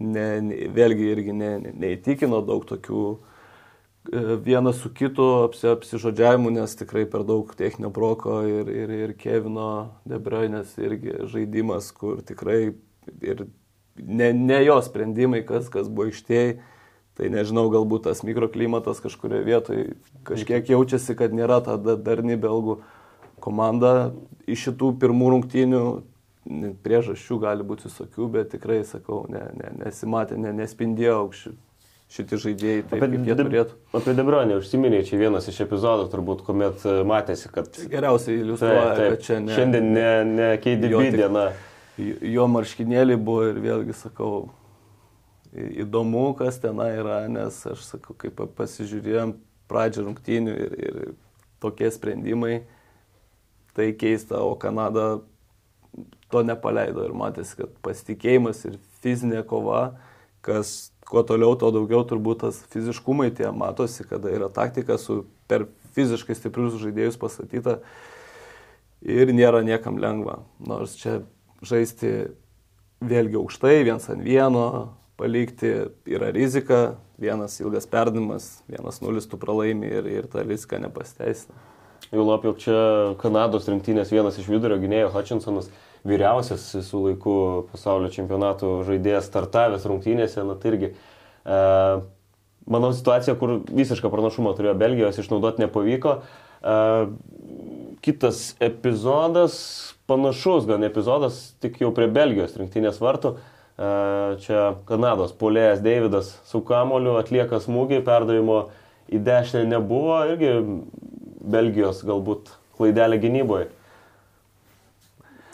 ne, ne, vėlgi irgi ne, ne, neįtikino daug tokių e, vienas su kitu apsi, apsižodžiavimų, nes tikrai per daug techninio broko ir, ir, ir Kevino Debrainės irgi žaidimas, kur tikrai ir ne, ne jo sprendimai, kas, kas buvo ištėjai Tai nežinau, galbūt tas mikroklimatas kažkurioje vietoje kažkiek jaučiasi, kad nėra ta darni belgų komanda. Iš šitų pirmų rungtynių priežasčių gali būti visokių, bet tikrai, sakau, ne, ne, nesimatė, ne, nespindėjo aukščių šitie žaidėjai, taip apie, kaip jie turėtų. Apie Debronį užsiminėjai, čia vienas iš epizodų turbūt, kuomet e, matėsi, kad... Geriausiai iliustruoja, taip, taip, kad čia ne... Šiandien ne, ne KDB diena. Jo marškinėliai buvo ir vėlgi sakau, įdomu, kas tenai yra, nes aš sakau, kaip pasižiūrėjom pradžią rungtynių ir, ir tokie sprendimai, tai keista, o Kanada to nepaleido ir matėsi, kad pasitikėjimas ir fizinė kova, kas kuo toliau, tuo daugiau turbūt tas fiziškumai tie matosi, kada yra taktika su per fiziškai stiprius žaidėjus pastatyta ir nėra niekam lengva. Nors čia žaisti vėlgi aukštai, viens ant vieno, palikti yra rizika, vienas ilgas perdavimas, vienas nulis tu pralaimi ir, ir ta rizika nepasteisina. Jau labiau čia Kanados rinktinės vienas iš vidurio gynėjo Hutchinsonas, vyriausias su laiku pasaulio čempionatų žaidėjas startavęs rungtynėse, na tai irgi. E, manau, situacija, kur visišką pranašumą turėjo Belgijos, išnaudoti nepavyko. E, kitas epizodas, panašus gan epizodas, tik jau prie Belgijos rinktinės vartų. E, čia Kanados polėjas Davidas su kamoliu atlieka smūgį, perdavimo į dešinę nebuvo, irgi Belgijos galbūt klaidelė gynyboje.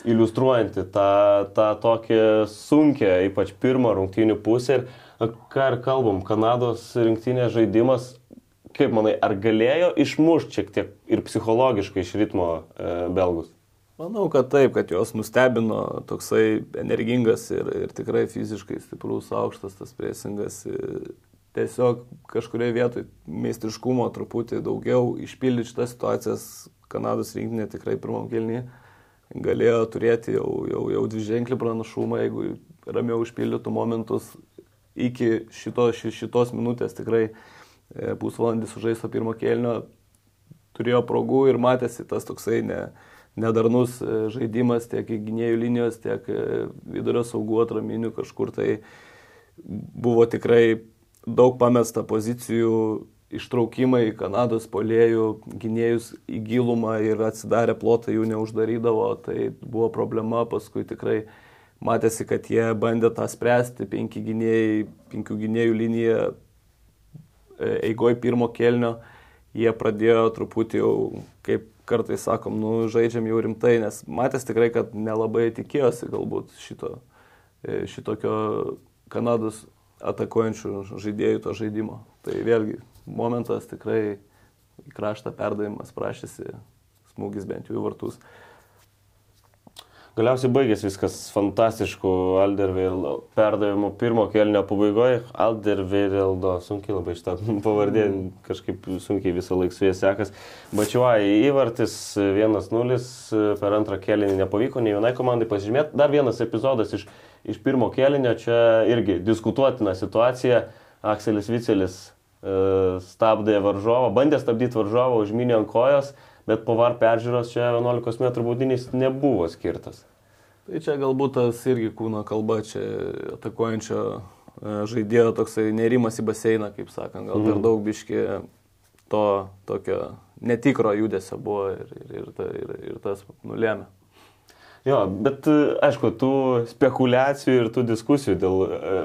Iliustruojanti tą, tą tokį sunkę, ypač pirmą rungtynių pusę. Ir ką ir kalbam, Kanados rinktinės žaidimas, kaip manai, ar galėjo išmušti šiek tiek ir psichologiškai iš ritmo e, belgus? Manau, kad taip, kad jos nustebino toksai energingas ir, ir tikrai fiziškai stiprus, aukštas tas presingas. Tiesiog kažkurioje vietoje meistriškumo truputį daugiau išpildyti šitas situacijas. Kanados rinktinė tikrai pirmam kelnį galėjo turėti jau, jau, jau dviženklį pranašumą, jeigu ramiau užpildytų momentus. Iki šito, šitos minutės tikrai e, pusvalandį sužaisto pirmo kelnio turėjo progų ir matėsi tas toksai ne, nedarnus e, žaidimas tiek gynėjų linijos, tiek e, vidurio saugų atraminių kažkur tai. Buvo tikrai daug pamesta pozicijų ištraukimai Kanados polėjų, gynėjus į gilumą ir atsidarę plotą jų neuždarydavo, tai buvo problema, paskui tikrai matėsi, kad jie bandė tą spręsti, penki gynėjai, penkių gynėjų linija e, eigoj pirmo kelnio, jie pradėjo truputį jau, kaip kartais sakom, nu, žaidžiam jau rimtai, nes matęs tikrai, kad nelabai tikėjosi galbūt šito, e, šitokio Kanados atakuojančių žaidėjų to žaidimo. Tai vėlgi momentas tikrai į kraštą perdavimas prašėsi smūgis bent jau į vartus. Galiausiai baigėsi viskas fantastišku Alderweireld perdavimu pirmo kelnio pabaigoje. Alderweireldo, sunkiai labai šitą [LAUGHS] pavardė, kažkaip sunkiai visą laiką su jie sekas. Bačiuoja įvartis 1-0, per antrą kelinį nepavyko nei vienai komandai pasižymėti. Dar vienas epizodas iš, iš pirmo kelinio, čia irgi diskutuotina situacija. Akselis Vicelis e, stabdė varžovą, bandė stabdyti varžovą, užminė ant kojos bet po var peržiūros čia 11 m baudinys nebuvo skirtas. Tai čia galbūt tas irgi kūno kalba, čia atakuojančio e, žaidėjo toksai nerimas į baseiną, kaip sakant, gal per mhm. daug biški to tokio netikro judesio buvo ir, ir, ir, ta, ir, ir tas nulėmė. Jo, bet e, aišku, tų spekulacijų ir tų diskusijų dėl e,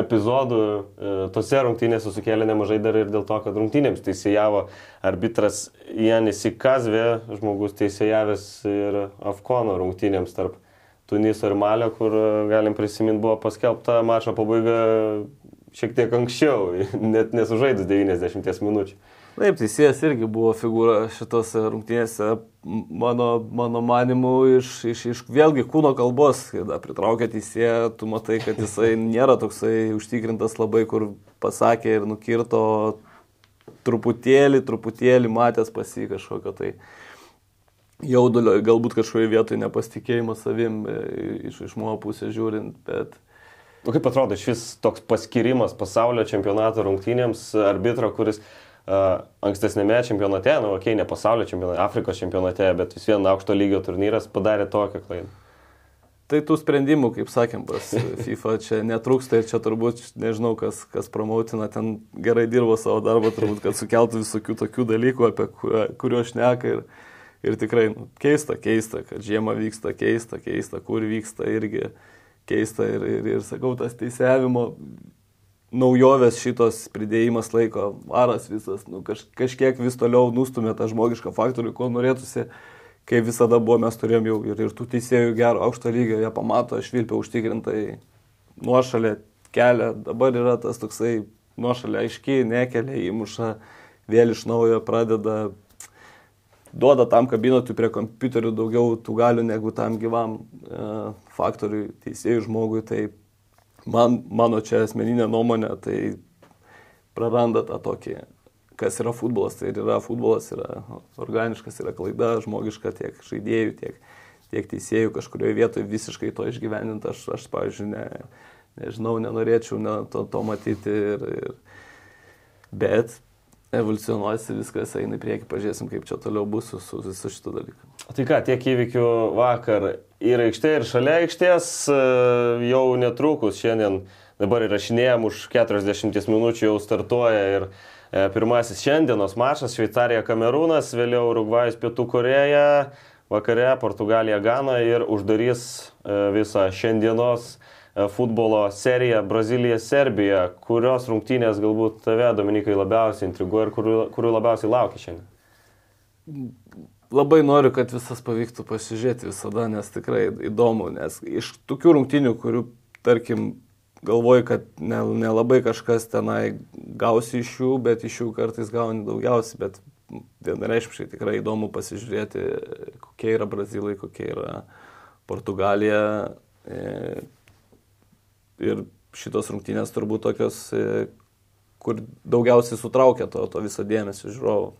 epizodų e, tose rungtynėse sukėlė nemažai dar ir dėl to, kad rungtynėms teisėjavo arbitras Janis Ikazvė, žmogus teisėjavęs ir Afkono rungtynėms tarp Tuniso ir Malio, kur galim prisiminti buvo paskelbta mačo pabaiga šiek tiek anksčiau, [LAUGHS] net nesužaidus 90 minučių. Taip, teisėjas irgi buvo figūra šitose rungtynėse, mano, mano manimu, iš, iš, iš vėlgi kūno kalbos, kada pritraukia teisėją, tu matai, kad jisai nėra toksai užtikrintas labai, kur pasakė ir nukirto truputėlį, truputėlį matęs pasi kažkokio tai jaudulio, galbūt kažkoje vietoje nepasitikėjimo savim e, iš, iš mano pusės žiūrint, bet... O kaip atrodo šis toks paskirimas pasaulio čempionato rungtynėms arbitro, kuris ankstesnėme čempionate, nu, okei, okay, ne pasaulio čempionate, Afrikos čempionate, bet vis vien aukšto lygio turnyras padarė tokią klaidą. Tai tų sprendimų, kaip sakėm, pas FIFA čia netrūksta ir čia turbūt, nežinau, kas, kas promautina, ten gerai dirbo savo darbą, turbūt, kad sukeltų visokių tokių dalykų, apie kuriuos šneka ir, ir tikrai nu, keista, keista, kad žiema vyksta, keista, keista, kur vyksta irgi keista ir, ir, ir sakau, tas teisėjimo naujovės šitos pridėjimas laiko, varas visas, nu, kaž, kažkiek vis toliau nustumė tą žmogišką faktorių, ko norėtųsi, kai visada buvo, mes turėjom jau ir, ir tų teisėjų gero aukšto lygio, jie pamato, švilpia užtikrintai nuošalę kelią, dabar yra tas toksai nuošalė aiškiai, nekelia, įmuša, vėl iš naujo pradeda, duoda tam kabinetui prie kompiuterių daugiau tų galių negu tam gyvam e, faktoriui, teisėjų žmogui, tai man, mano čia asmeninė nuomonė, tai praranda tą tokį, kas yra futbolas. Tai yra futbolas, yra organiškas, yra klaida, žmogiška tiek žaidėjų, tiek, tiek teisėjų kažkurioje vietoje visiškai to išgyveninti. Aš, aš pavyzdžiui, ne, nežinau, nenorėčiau ne, to, to matyti. Ir, ir, bet evoliucionuosi, viskas eina į priekį, pažiūrėsim, kaip čia toliau bus su, su, su šitu dalyku. Tai ką, tiek įvykių vakar ir aikštė, ir šalia aikštės e, jau netrukus šiandien dabar įrašinėjom už 40 minučių jau startuoja ir e, pirmasis šiandienos mačas Šveicarija Kamerūnas, vėliau Urugvajus Pietų Koreja, vakare Portugalija Gana ir uždarys e, visą šiandienos futbolo serija Brazilija-Serbija, kurios rungtynės galbūt tave, Dominikai, labiausiai intriguoja ir kurių, kurių labiausiai laukia šiandien? Labai noriu, kad visas pavyktų pasižiūrėti visada, nes tikrai įdomu, nes iš tokių rungtynių, kurių, tarkim, galvoju, kad nelabai ne, ne kažkas tenai gausi iš jų, bet iš jų kartais gauni daugiausiai, bet vienareiškiškai tikrai įdomu pasižiūrėti, kokie yra Brazilai, kokie yra Portugalija. E, ir šitos rungtynės turbūt tokios, e, kur daugiausiai sutraukia to, to viso dėmesio žiūrovų.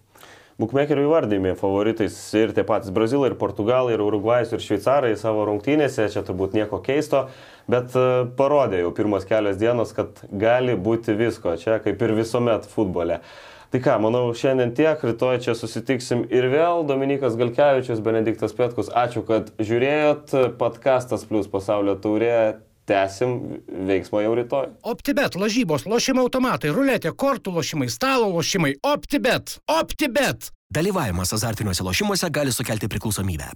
Bukmekerių įvardymi favoritais ir tie patys Brazilai, ir Portugalai, ir Urugvajus, ir Šveicarai savo rungtynėse, čia turbūt nieko keisto, bet parodė jau pirmas kelias dienos, kad gali būti visko, čia kaip ir visuomet futbole. Tai ką, manau, šiandien tiek, rytoj čia susitiksim ir vėl. Dominikas Galkevičius, Benediktas Pietkus, ačiū, kad žiūrėjot. Podcastas plus pasaulio taurė tęsim veiksmą jau rytoj. OptiBet, lažybos, lošimo automatai, ruletė, kortų lošimai, stalo lošimai. OptiBet. OptiBet. Dalyvavimas azartiniuose lošimuose gali sukelti priklausomybę.